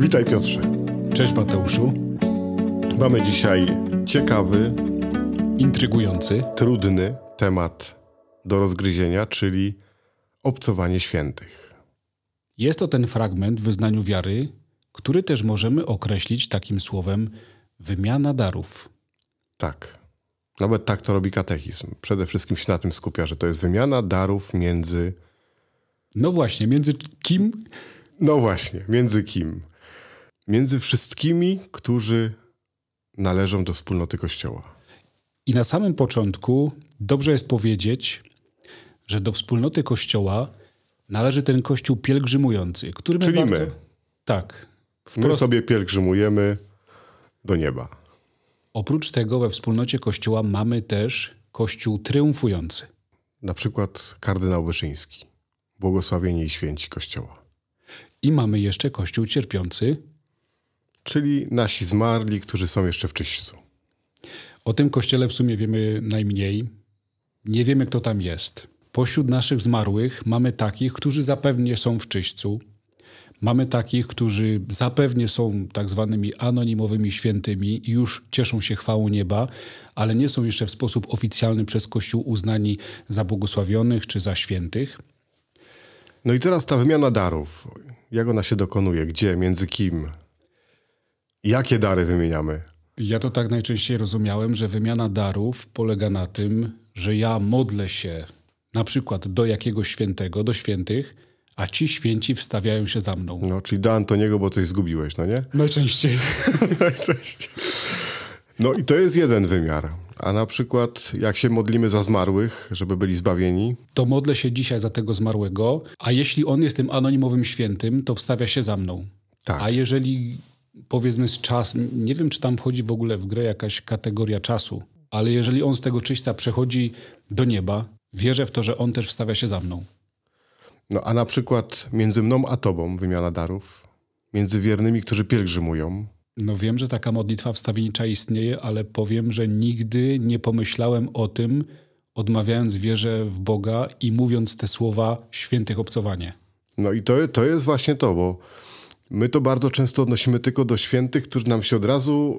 Witaj Piotrze. Cześć Mateuszu. Mamy dzisiaj ciekawy, Intrygujący. trudny temat do rozgryzienia, czyli obcowanie świętych. Jest to ten fragment w wyznaniu wiary, który też możemy określić takim słowem wymiana darów. Tak. Nawet tak to robi katechizm. Przede wszystkim się na tym skupia, że to jest wymiana darów między. No właśnie, między kim? No właśnie, między kim? Między wszystkimi, którzy należą do wspólnoty Kościoła. I na samym początku dobrze jest powiedzieć, że do wspólnoty Kościoła należy ten Kościół pielgrzymujący, który Czyli bardzo... my. Tak. My Wprost. sobie pielgrzymujemy do nieba. Oprócz tego we wspólnocie Kościoła mamy też Kościół triumfujący. Na przykład kardynał Wyszyński. Błogosławieni i święci Kościoła. I mamy jeszcze Kościół cierpiący, Czyli nasi zmarli, którzy są jeszcze w czyśćcu. O tym kościele w sumie wiemy najmniej. Nie wiemy, kto tam jest. Pośród naszych zmarłych mamy takich, którzy zapewnie są w czyśćcu. Mamy takich, którzy zapewnie są tak zwanymi anonimowymi świętymi i już cieszą się chwałą nieba, ale nie są jeszcze w sposób oficjalny przez Kościół uznani za błogosławionych czy za świętych. No i teraz ta wymiana darów. Jak ona się dokonuje? Gdzie? Między kim? Jakie dary wymieniamy? Ja to tak najczęściej rozumiałem, że wymiana darów polega na tym, że ja modlę się na przykład do jakiegoś świętego, do świętych, a ci święci wstawiają się za mną. No, czyli do Antoniego, bo coś zgubiłeś, no nie? Najczęściej. Najczęściej. No i to jest jeden wymiar. A na przykład jak się modlimy za zmarłych, żeby byli zbawieni, To modlę się dzisiaj za tego zmarłego, a jeśli on jest tym anonimowym świętym, to wstawia się za mną. Tak. A jeżeli powiedzmy z czas, nie wiem czy tam wchodzi w ogóle w grę jakaś kategoria czasu, ale jeżeli on z tego czyśćca przechodzi do nieba, wierzę w to, że on też wstawia się za mną. no a na przykład między mną a tobą wymiana darów, między wiernymi, którzy pielgrzymują, No wiem, że taka modlitwa wstawienicza istnieje, ale powiem, że nigdy nie pomyślałem o tym, odmawiając wierze w Boga i mówiąc te słowa świętych obcowanie. No i to, to jest właśnie to, bo my to bardzo często odnosimy tylko do świętych, którzy nam się od razu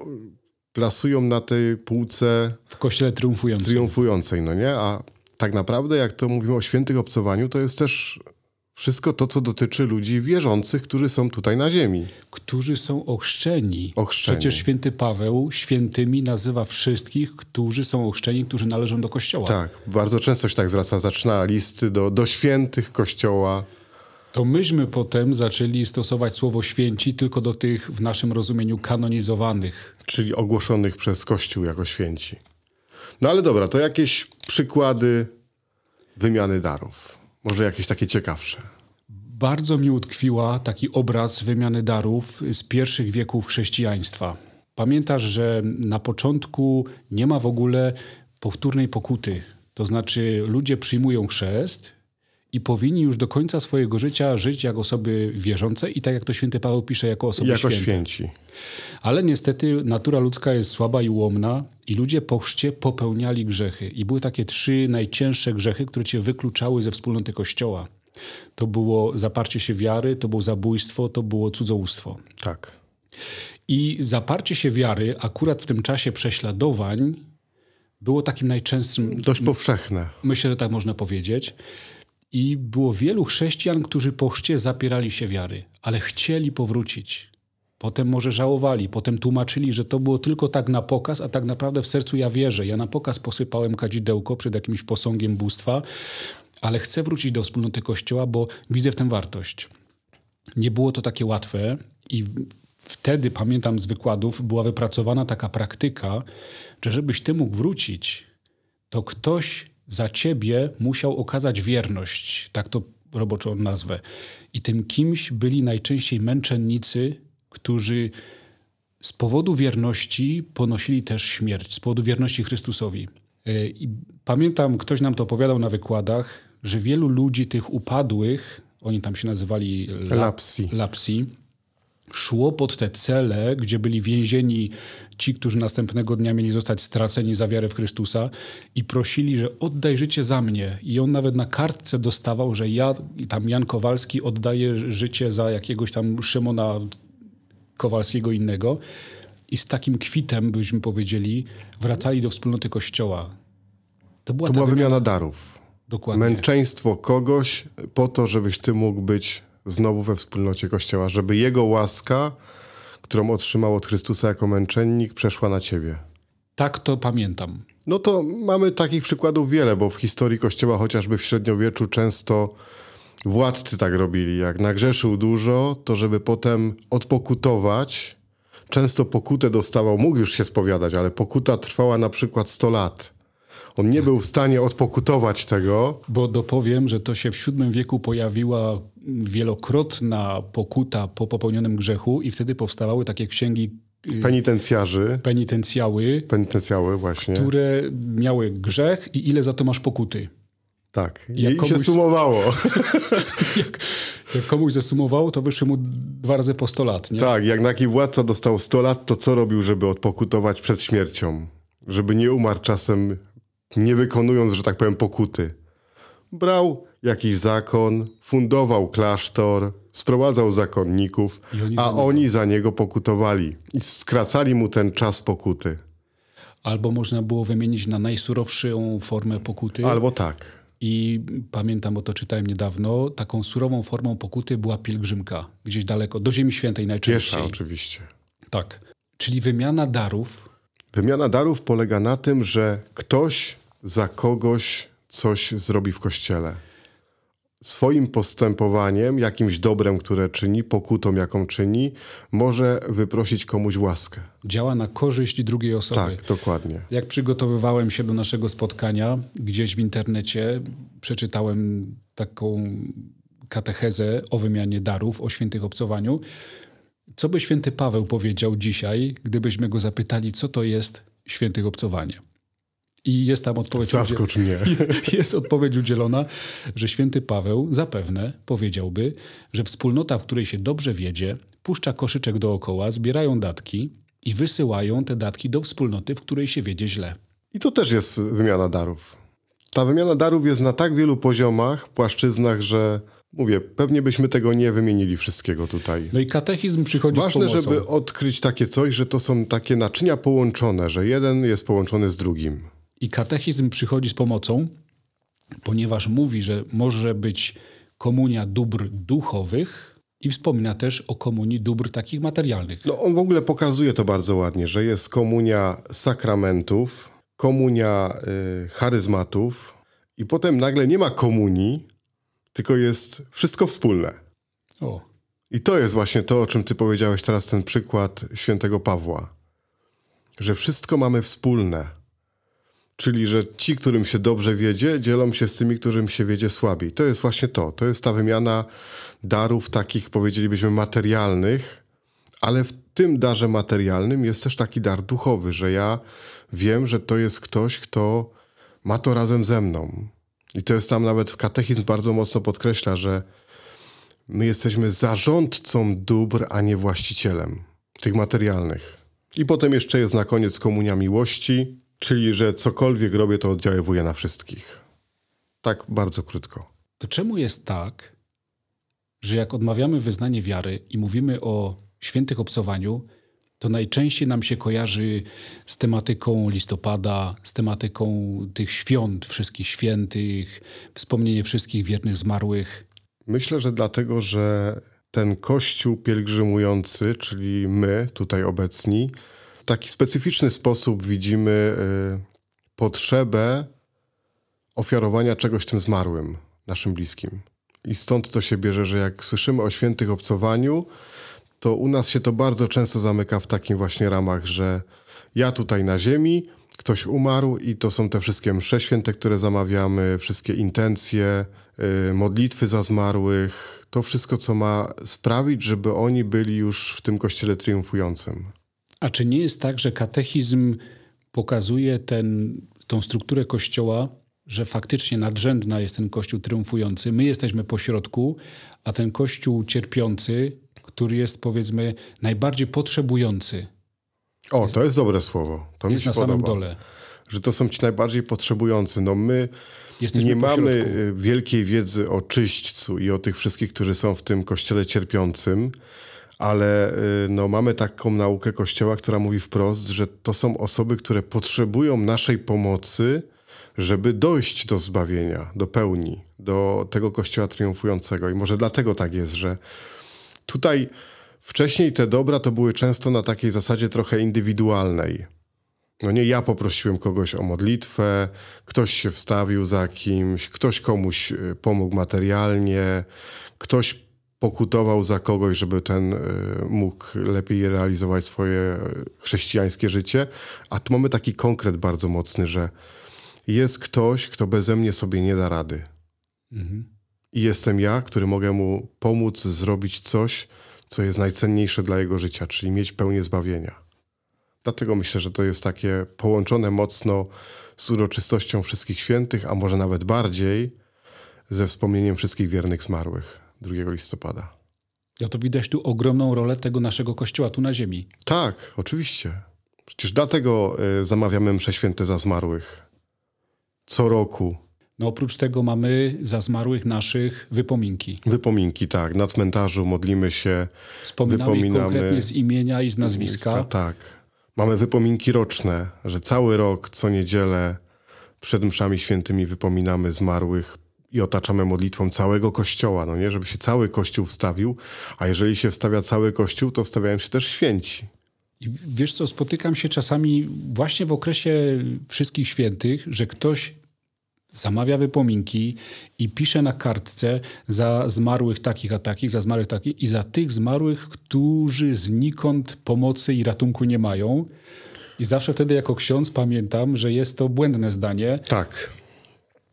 plasują na tej półce W kościele triumfującym. triumfującej, no nie? A tak naprawdę, jak to mówimy o świętych obcowaniu, to jest też wszystko to, co dotyczy ludzi wierzących, którzy są tutaj na ziemi. którzy są ochrzczeni. Ochrzczeni. Przecież święty Paweł świętymi nazywa wszystkich, którzy są ochrzczeni, którzy należą do Kościoła. Tak, bardzo często się tak zwraca, zaczyna listy do, do świętych Kościoła. To myśmy potem zaczęli stosować słowo święci tylko do tych w naszym rozumieniu kanonizowanych. czyli ogłoszonych przez Kościół jako święci. No ale dobra, to jakieś przykłady wymiany darów. Może jakieś takie ciekawsze. Bardzo mi utkwiła taki obraz wymiany darów z pierwszych wieków chrześcijaństwa. Pamiętasz, że na początku nie ma w ogóle powtórnej pokuty. To znaczy ludzie przyjmują chrzest i powinni już do końca swojego życia żyć jako osoby wierzące i tak jak to święty Paweł pisze, jako osoby Jako święte. święci. Ale niestety natura ludzka jest słaba i ułomna i ludzie po chrzcie popełniali grzechy. I były takie trzy najcięższe grzechy, które cię wykluczały ze wspólnoty Kościoła. To było zaparcie się wiary, to było zabójstwo, to było cudzołóstwo. Tak. I zaparcie się wiary akurat w tym czasie prześladowań było takim najczęstszym, Dość powszechne. myślę, że tak można powiedzieć. I było wielu chrześcijan, którzy po chrzcie zapierali się wiary, ale chcieli powrócić. Potem może żałowali, potem tłumaczyli, że to było tylko tak na pokaz, a tak naprawdę w sercu ja wierzę. Ja na pokaz posypałem kadzidełko przed jakimś posągiem bóstwa, ale chcę wrócić do wspólnoty Kościoła, bo widzę w tym wartość. Nie było to takie łatwe i wtedy, pamiętam z wykładów, była wypracowana taka praktyka, że żebyś ty mógł wrócić, to ktoś za ciebie musiał okazać wierność, tak to roboczo nazwę. I tym kimś byli najczęściej męczennicy, którzy z powodu wierności ponosili też śmierć, z powodu wierności Chrystusowi. Yy, I pamiętam, ktoś nam to opowiadał na wykładach, że wielu ludzi tych upadłych, oni tam się nazywali la- Lapsi. lapsi szło pod te cele, gdzie byli więzieni ci, którzy następnego dnia mieli zostać straceni za wiarę w Chrystusa i prosili, że oddaj życie za mnie. I on nawet na kartce dostawał, że ja, i tam Jan Kowalski oddaje życie za jakiegoś tam Szymona Kowalskiego innego i z takim kwitem, byśmy powiedzieli, wracali do wspólnoty Kościoła. To była, to była wymiana darów. Dokładnie. Męczeństwo kogoś po to, żebyś ty mógł być znowu we wspólnocie Kościoła, żeby Jego łaska, którą otrzymał od Chrystusa jako męczennik, przeszła na ciebie. Tak to pamiętam. No to mamy takich przykładów wiele, bo w historii Kościoła, chociażby w średniowieczu, często władcy tak robili. Jak nagrzeszył dużo, to żeby potem odpokutować, często pokutę dostawał, mógł już się spowiadać, ale pokuta trwała na przykład 100 lat. On nie był w stanie odpokutować tego. Bo dopowiem, że to się w VII wieku pojawiła wielokrotna pokuta po popełnionym grzechu i wtedy powstawały takie księgi y, penitencjarzy. Penitencjały. Penitencjały, właśnie. Które miały grzech i ile za to masz pokuty. Tak, i jak komuś, się sumowało. jak, jak, komuś zasumowało, to wyszło mu dwa razy po 100 lat, nie? Tak, jak taki władca dostał 100 lat, to co robił, żeby odpokutować przed śmiercią? Żeby nie umarł czasem nie wykonując, że tak powiem, pokuty. Brał jakiś zakon, fundował klasztor, sprowadzał zakonników, oni a oni za niego pokutowali i skracali mu ten czas pokuty. Albo można było wymienić na najsurowszą formę pokuty. Albo tak. I pamiętam, bo to czytałem niedawno, taką surową formą pokuty była pielgrzymka, gdzieś daleko, do Ziemi Świętej najczęściej. Piesza oczywiście. Tak. Czyli wymiana darów. Wymiana darów polega na tym, że ktoś za kogoś coś zrobi w kościele. Swoim postępowaniem, jakimś dobrem, które czyni, pokutą, jaką czyni, może wyprosić komuś łaskę. Działa na korzyść drugiej osoby. Tak, dokładnie. Jak przygotowywałem się do naszego spotkania, gdzieś w internecie przeczytałem taką katechezę o wymianie darów, o świętych obcowaniu. Co by święty Paweł powiedział dzisiaj, gdybyśmy go zapytali, co to jest świętych obcowanie? I jest tam odpowiedź. Zaskocz mnie. Jest odpowiedź udzielona, że święty Paweł zapewne powiedziałby, że wspólnota, w której się dobrze wiedzie, puszcza koszyczek dookoła, zbierają datki i wysyłają te datki do wspólnoty, w której się wiedzie źle. I to też jest wymiana darów. Ta wymiana darów jest na tak wielu poziomach, płaszczyznach, że mówię, pewnie byśmy tego nie wymienili wszystkiego tutaj. No i katechizm przychodzi Ważne, z pomocą. żeby odkryć takie coś, że to są takie naczynia połączone, że jeden jest połączony z drugim. I katechizm przychodzi z pomocą, ponieważ mówi, że może być komunia dóbr duchowych i wspomina też o komunii dóbr takich materialnych. No on w ogóle pokazuje to bardzo ładnie, że jest komunia sakramentów, komunia y, charyzmatów i potem nagle nie ma komunii, tylko jest wszystko wspólne. O. I to jest właśnie to, o czym ty powiedziałeś teraz, ten przykład świętego Pawła. Że wszystko mamy wspólne Czyli, że ci, którym się dobrze wiedzie, dzielą się z tymi, którym się wiedzie słabiej. To jest właśnie to. To jest ta wymiana darów takich, powiedzielibyśmy, materialnych, ale w tym darze materialnym jest też taki dar duchowy, że ja wiem, że to jest ktoś, kto ma to razem ze mną. I to jest tam nawet w katechizm bardzo mocno podkreśla, że my jesteśmy zarządcą dóbr, a nie właścicielem tych materialnych. I potem jeszcze jest na koniec komunia miłości, Czyli, że cokolwiek robię, to oddziaływuje na wszystkich. Tak bardzo krótko. To czemu jest tak, że jak odmawiamy wyznanie wiary i mówimy o świętych obcowaniu, to najczęściej nam się kojarzy z tematyką listopada, z tematyką tych świąt, wszystkich świętych, wspomnienie wszystkich wiernych zmarłych. Myślę, że dlatego, że ten kościół pielgrzymujący, czyli my tutaj obecni, w taki specyficzny sposób widzimy y, potrzebę ofiarowania czegoś tym zmarłym, naszym bliskim. I stąd to się bierze, że jak słyszymy o świętych obcowaniu, to u nas się to bardzo często zamyka w takim właśnie ramach, że ja tutaj na ziemi, ktoś umarł i to są te wszystkie msze święte, które zamawiamy, wszystkie intencje, yy, modlitwy za zmarłych, to wszystko, co ma sprawić, żeby oni byli już w tym kościele triumfującym. A czy nie jest tak, że katechizm pokazuje ten, tą strukturę Kościoła, że faktycznie nadrzędna jest ten Kościół triumfujący, my jesteśmy pośrodku, a ten Kościół cierpiący, który jest powiedzmy najbardziej potrzebujący. O, to jest dobre słowo. To jest mi się na podoba. samym dole. Że to są ci najbardziej potrzebujący. No my Jesteśmy nie mamy y, wielkiej wiedzy o czyśćcu i o tych wszystkich, którzy są w tym kościele cierpiącym, ale y, no, mamy taką naukę Kościoła, która mówi wprost, że to są osoby, które potrzebują naszej pomocy, żeby dojść do zbawienia, do pełni, do tego Kościoła triumfującego. I może dlatego tak jest, że tutaj wcześniej te dobra to były często na takiej zasadzie trochę indywidualnej. No nie ja poprosiłem kogoś o modlitwę, ktoś się wstawił za kimś, ktoś komuś y, pomógł materialnie, ktoś pokutował za kogoś, żeby ten y, mógł lepiej realizować swoje chrześcijańskie życie. A tu mamy taki konkret bardzo mocny, że jest ktoś, kto beze mnie sobie nie da rady. Mhm. I jestem ja, który mogę mu pomóc zrobić coś, co jest najcenniejsze dla jego życia, czyli mieć pełnię zbawienia. Dlatego myślę, że to jest takie połączone mocno z uroczystością wszystkich świętych, a może nawet bardziej ze wspomnieniem wszystkich wiernych zmarłych 2 listopada. Ja to widać tu ogromną rolę tego naszego kościoła tu na ziemi. Tak, oczywiście. Przecież dlatego y, zamawiamy msze święte za zmarłych. Co roku. No oprócz tego mamy za zmarłych naszych wypominki. Wypominki, tak. Na cmentarzu modlimy się. Wspominamy wypominamy konkretnie z imienia i z nazwiska. nazwiska. Tak. Mamy wypominki roczne, że cały rok, co niedzielę przed mszami świętymi wypominamy zmarłych i otaczamy modlitwą całego kościoła, no nie, żeby się cały kościół wstawił, a jeżeli się wstawia cały kościół, to wstawiają się też święci. I wiesz co, spotykam się czasami właśnie w okresie wszystkich świętych, że ktoś zamawia wypominki i pisze na kartce za zmarłych takich a takich, za zmarłych takich i za tych zmarłych, którzy znikąd pomocy i ratunku nie mają. I zawsze wtedy jako ksiądz pamiętam, że jest to błędne zdanie. Tak.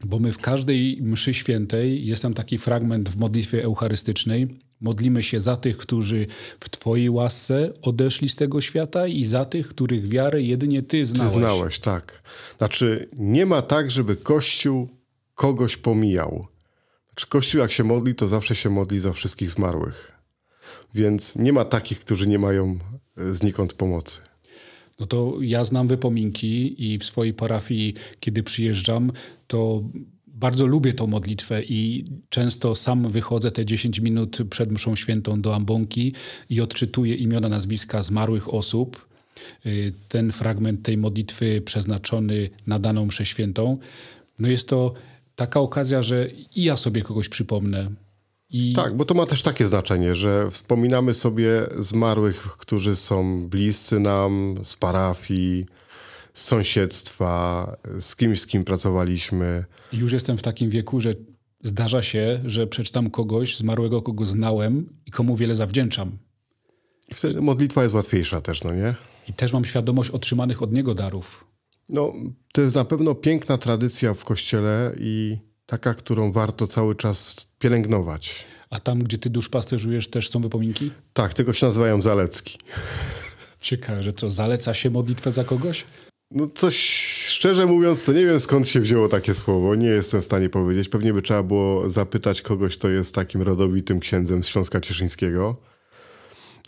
Bo my w każdej mszy świętej, jest tam taki fragment w modlitwie eucharystycznej, modlimy się za tych, którzy w Twojej łasce odeszli z tego świata i za tych, których wiarę jedynie Ty znałeś. Ty znałeś, tak. Znaczy, nie ma tak, żeby Kościół kogoś pomijał. Znaczy, Kościół jak się modli, to zawsze się modli za wszystkich zmarłych. Więc nie ma takich, którzy nie mają e, znikąd pomocy. No to ja znam wypominki i w swojej parafii, kiedy przyjeżdżam, to bardzo lubię tą modlitwę i często sam wychodzę te 10 minut przed mszą świętą do ambonki i odczytuję imiona, nazwiska zmarłych osób. Y, ten fragment tej modlitwy przeznaczony na daną mszę świętą. No jest to taka okazja, że i ja sobie kogoś przypomnę. I... Tak, bo to ma też takie znaczenie, że wspominamy sobie zmarłych, którzy są bliscy nam z parafii, z sąsiedztwa, z kimś, z kim pracowaliśmy. Już jestem w takim wieku, że zdarza się, że przeczytam kogoś zmarłego, kogo znałem i komu wiele zawdzięczam. I wtedy modlitwa jest łatwiejsza też, no nie? I też mam świadomość otrzymanych od niego darów. No, to jest na pewno piękna tradycja w kościele i taka, którą warto cały czas pielęgnować. A tam, gdzie ty duszpasterzujesz, też są wypominki? Tak, tylko się nazywają zalecki. Ciekawe, że co, zaleca się modlitwę za kogoś? No coś, szczerze mówiąc, to nie wiem skąd się wzięło takie słowo. Nie jestem w stanie powiedzieć. Pewnie by trzeba było zapytać kogoś, kto jest takim rodowitym księdzem z Śląska Cieszyńskiego.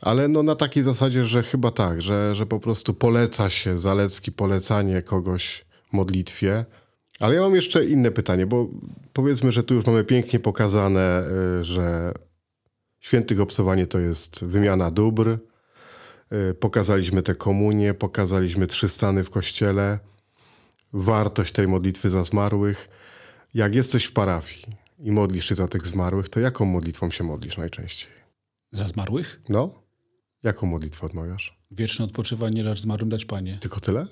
Ale no na takiej zasadzie, że chyba tak, że, że po prostu poleca się zalecki, polecanie kogoś modlitwie. Ale ja mam jeszcze inne pytanie, bo powiedzmy, że tu już mamy pięknie pokazane, y, że świętych obcowanie to jest wymiana dóbr, Y, pokazaliśmy te komunie, pokazaliśmy trzy stany w kościele, wartość tej modlitwy za zmarłych. Jak jesteś w parafii i modlisz się za tych zmarłych, to jaką modlitwą się modlisz najczęściej? Za zmarłych? No. Jaką modlitwę odmawiasz? Wieczne odpoczywanie racz zmarłym dać Panie. Tylko tyle?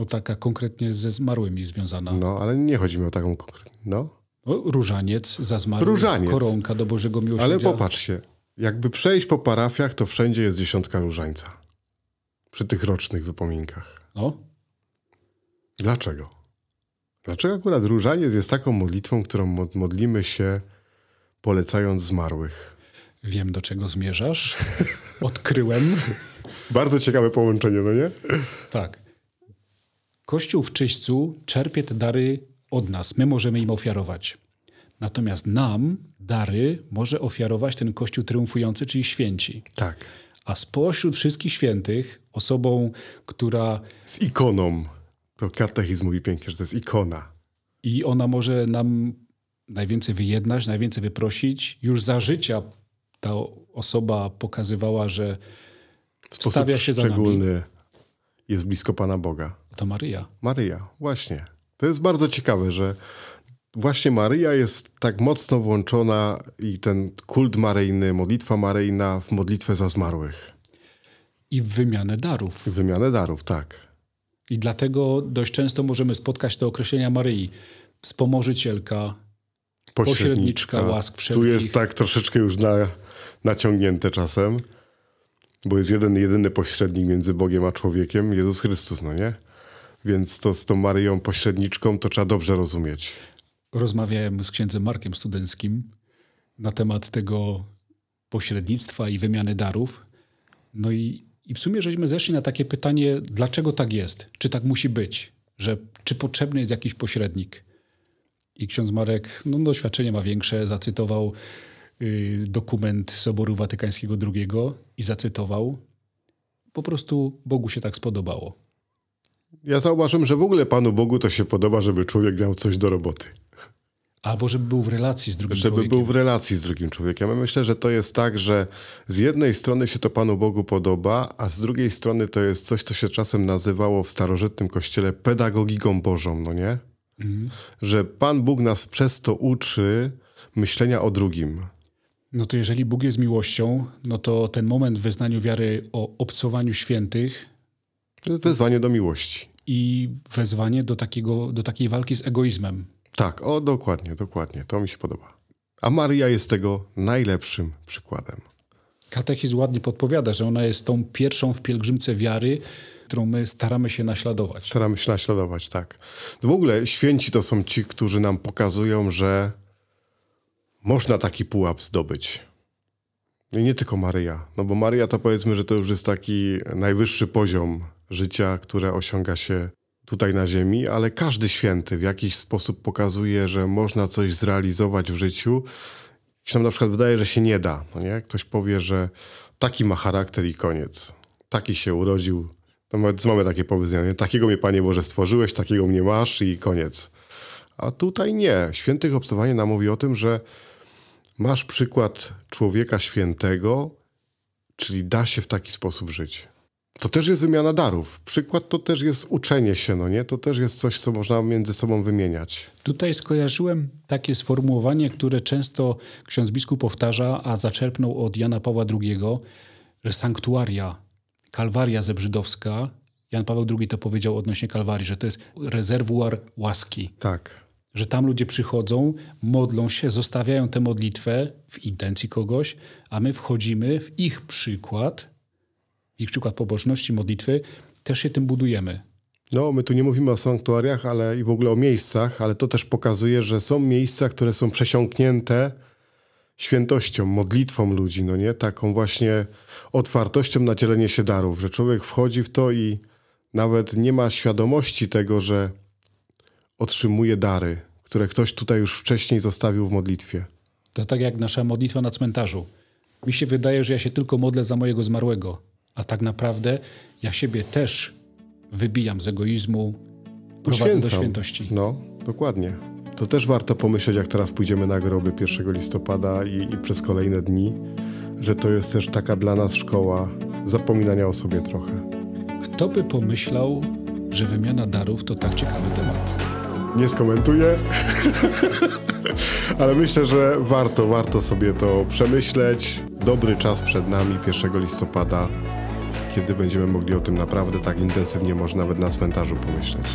No taka konkretnie ze zmarłymi związana. No, ale nie chodzi mi o taką konkretną. No. no różaniec za zmarłych. Różaniec. Koronka do Bożego Miłosierdzia. Ale popatrzcie, jakby przejść po parafiach, to wszędzie jest dziesiątka różańca. Przy tych rocznych wypominkach. O? Dlaczego? Dlaczego akurat różaniec jest taką modlitwą, którą modlimy się polecając zmarłych? Wiem, do czego zmierzasz. Odkryłem. Bardzo ciekawe połączenie, no nie? Tak. Kościół w czyśćcu czerpie te dary od nas. My możemy im ofiarować. Natomiast nam dary może ofiarować ten Kościół triumfujący, czyli święci. Tak. A spośród wszystkich świętych, osobą, która. Z ikoną. To katechizm mówi pięknie, że to jest ikona. I ona może nam najwięcej wyjednać, najwięcej wyprosić już za życia ta osoba pokazywała, że stawia się za nami. szczególny jest blisko Pana Boga. To Maryja. Maryja, właśnie. To jest bardzo ciekawe, że właśnie Maryja jest tak mocno włączona i ten kult maryjny, modlitwa maryjna w modlitwę za zmarłych. I w wymianę darów. Wymianę darów, tak. I dlatego dość często możemy spotkać te określenia Maryi. Wspomożycielka, Pośredniczka łask Tu wszelkich. jest tak troszeczkę już na, naciągnięte czasem, bo jest jeden, jedyny pośrednik między Bogiem a człowiekiem, Jezus Chrystus, no nie? Więc to z tą Maryją pośredniczką to trzeba dobrze rozumieć. rozmawiałem z księdzem Markiem Studenckim na temat tego pośrednictwa i wymiany darów. No i, i w sumie żeśmy zeszli na takie pytanie, dlaczego tak jest? Czy tak musi być? Że, czy potrzebny jest jakiś pośrednik? I ksiądz Marek, no doświadczenie ma większe, zacytował y, dokument Soboru Watykańskiego II i zacytował. Po prostu Bogu się tak spodobało. Ja zauważyłem, że w ogóle Panu Bogu to się podoba, żeby człowiek miał coś do roboty. Albo żeby był w relacji z drugim Żeby człowiekiem. był w relacji z drugim człowiekiem. Ja myślę, że to jest tak, że z jednej strony się to Panu Bogu podoba, a z drugiej strony to jest coś, co się czasem nazywało w starożytnym kościele pedagogiką Bożą, no nie? Że Pan Bóg nas przez to uczy myślenia o drugim. No to jeżeli Bóg jest miłością, no to ten moment w wyznaniu wiary o obcowaniu świętych wezwanie do miłości. i wezwanie do, takiego, do takiej walki z egoizmem. Tak, o dokładnie, dokładnie. To mi się podoba. A Maria jest tego najlepszym przykładem. Katechizm ładnie podpowiada, że ona jest tą pierwszą w pielgrzymce wiary, którą my staramy się naśladować. Staramy się naśladować, tak. W ogóle święci to są ci, którzy nam pokazują, że można taki pułap zdobyć. I nie tylko Maryja. No bo Maryja to powiedzmy, że to już jest taki najwyższy poziom życia, które osiąga się tutaj na ziemi, ale każdy święty w jakiś sposób pokazuje, że można coś zrealizować w życiu. Się nam na przykład wydaje, że się nie da. No nie? Ktoś powie, że taki ma charakter i koniec. Taki się urodził. Nawet mamy takie powiedzenie, takiego mnie Panie Boże stworzyłeś, takiego mnie masz i koniec. A tutaj nie. Świętych obcowanie nam mówi o tym, że masz przykład człowieka świętego, czyli da się w taki sposób żyć. To też jest wymiana darów. Przykład to też jest uczenie się, no nie? To też jest coś, co można między sobą wymieniać. Tutaj skojarzyłem takie sformułowanie, które często ksiądz biskup powtarza, a zaczerpnął od Jana Pawła II, że sanktuaria, kalwaria zebrzydowska, Jan Paweł II to powiedział odnośnie kalwarii, że to jest rezerwuar łaski. Tak. Że tam ludzie przychodzą, modlą się, zostawiają tę modlitwę w intencji kogoś, a my wchodzimy w ich przykład, ich przykład pobożności, modlitwy, też się tym budujemy. No, my tu nie mówimy o sanktuariach, ale i w ogóle o miejscach, ale to też pokazuje, że są miejsca, które są przesiąknięte świętością, modlitwą ludzi, no nie? Taką właśnie otwartością na dzielenie się darów, że człowiek wchodzi w to i nawet nie ma świadomości tego, że otrzymuje dary, które ktoś tutaj już wcześniej zostawił w modlitwie. To tak jak nasza modlitwa na cmentarzu. Mi się wydaje, że ja się tylko modlę za mojego zmarłego, a tak naprawdę ja siebie też wybijam z egoizmu, prowadzę do świętości. No, dokładnie. To też warto pomyśleć, jak teraz pójdziemy na groby 1 listopada i, i przez kolejne dni, że to jest też taka dla nas szkoła zapominania o sobie trochę. Kto by pomyślał, że wymiana darów to tak ciekawy temat? Nie skomentuję, ale myślę, że warto, warto sobie to przemyśleć. Dobry czas przed nami, 1 listopada, kiedy będziemy mogli o tym naprawdę tak intensywnie, może nawet na cmentarzu pomyśleć.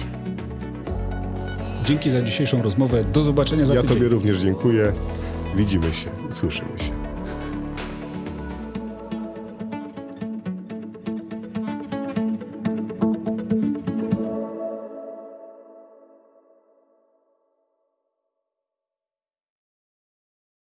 Dzięki za dzisiejszą rozmowę. Do zobaczenia za Ja tydzień. Tobie również dziękuję. Widzimy się, słyszymy się.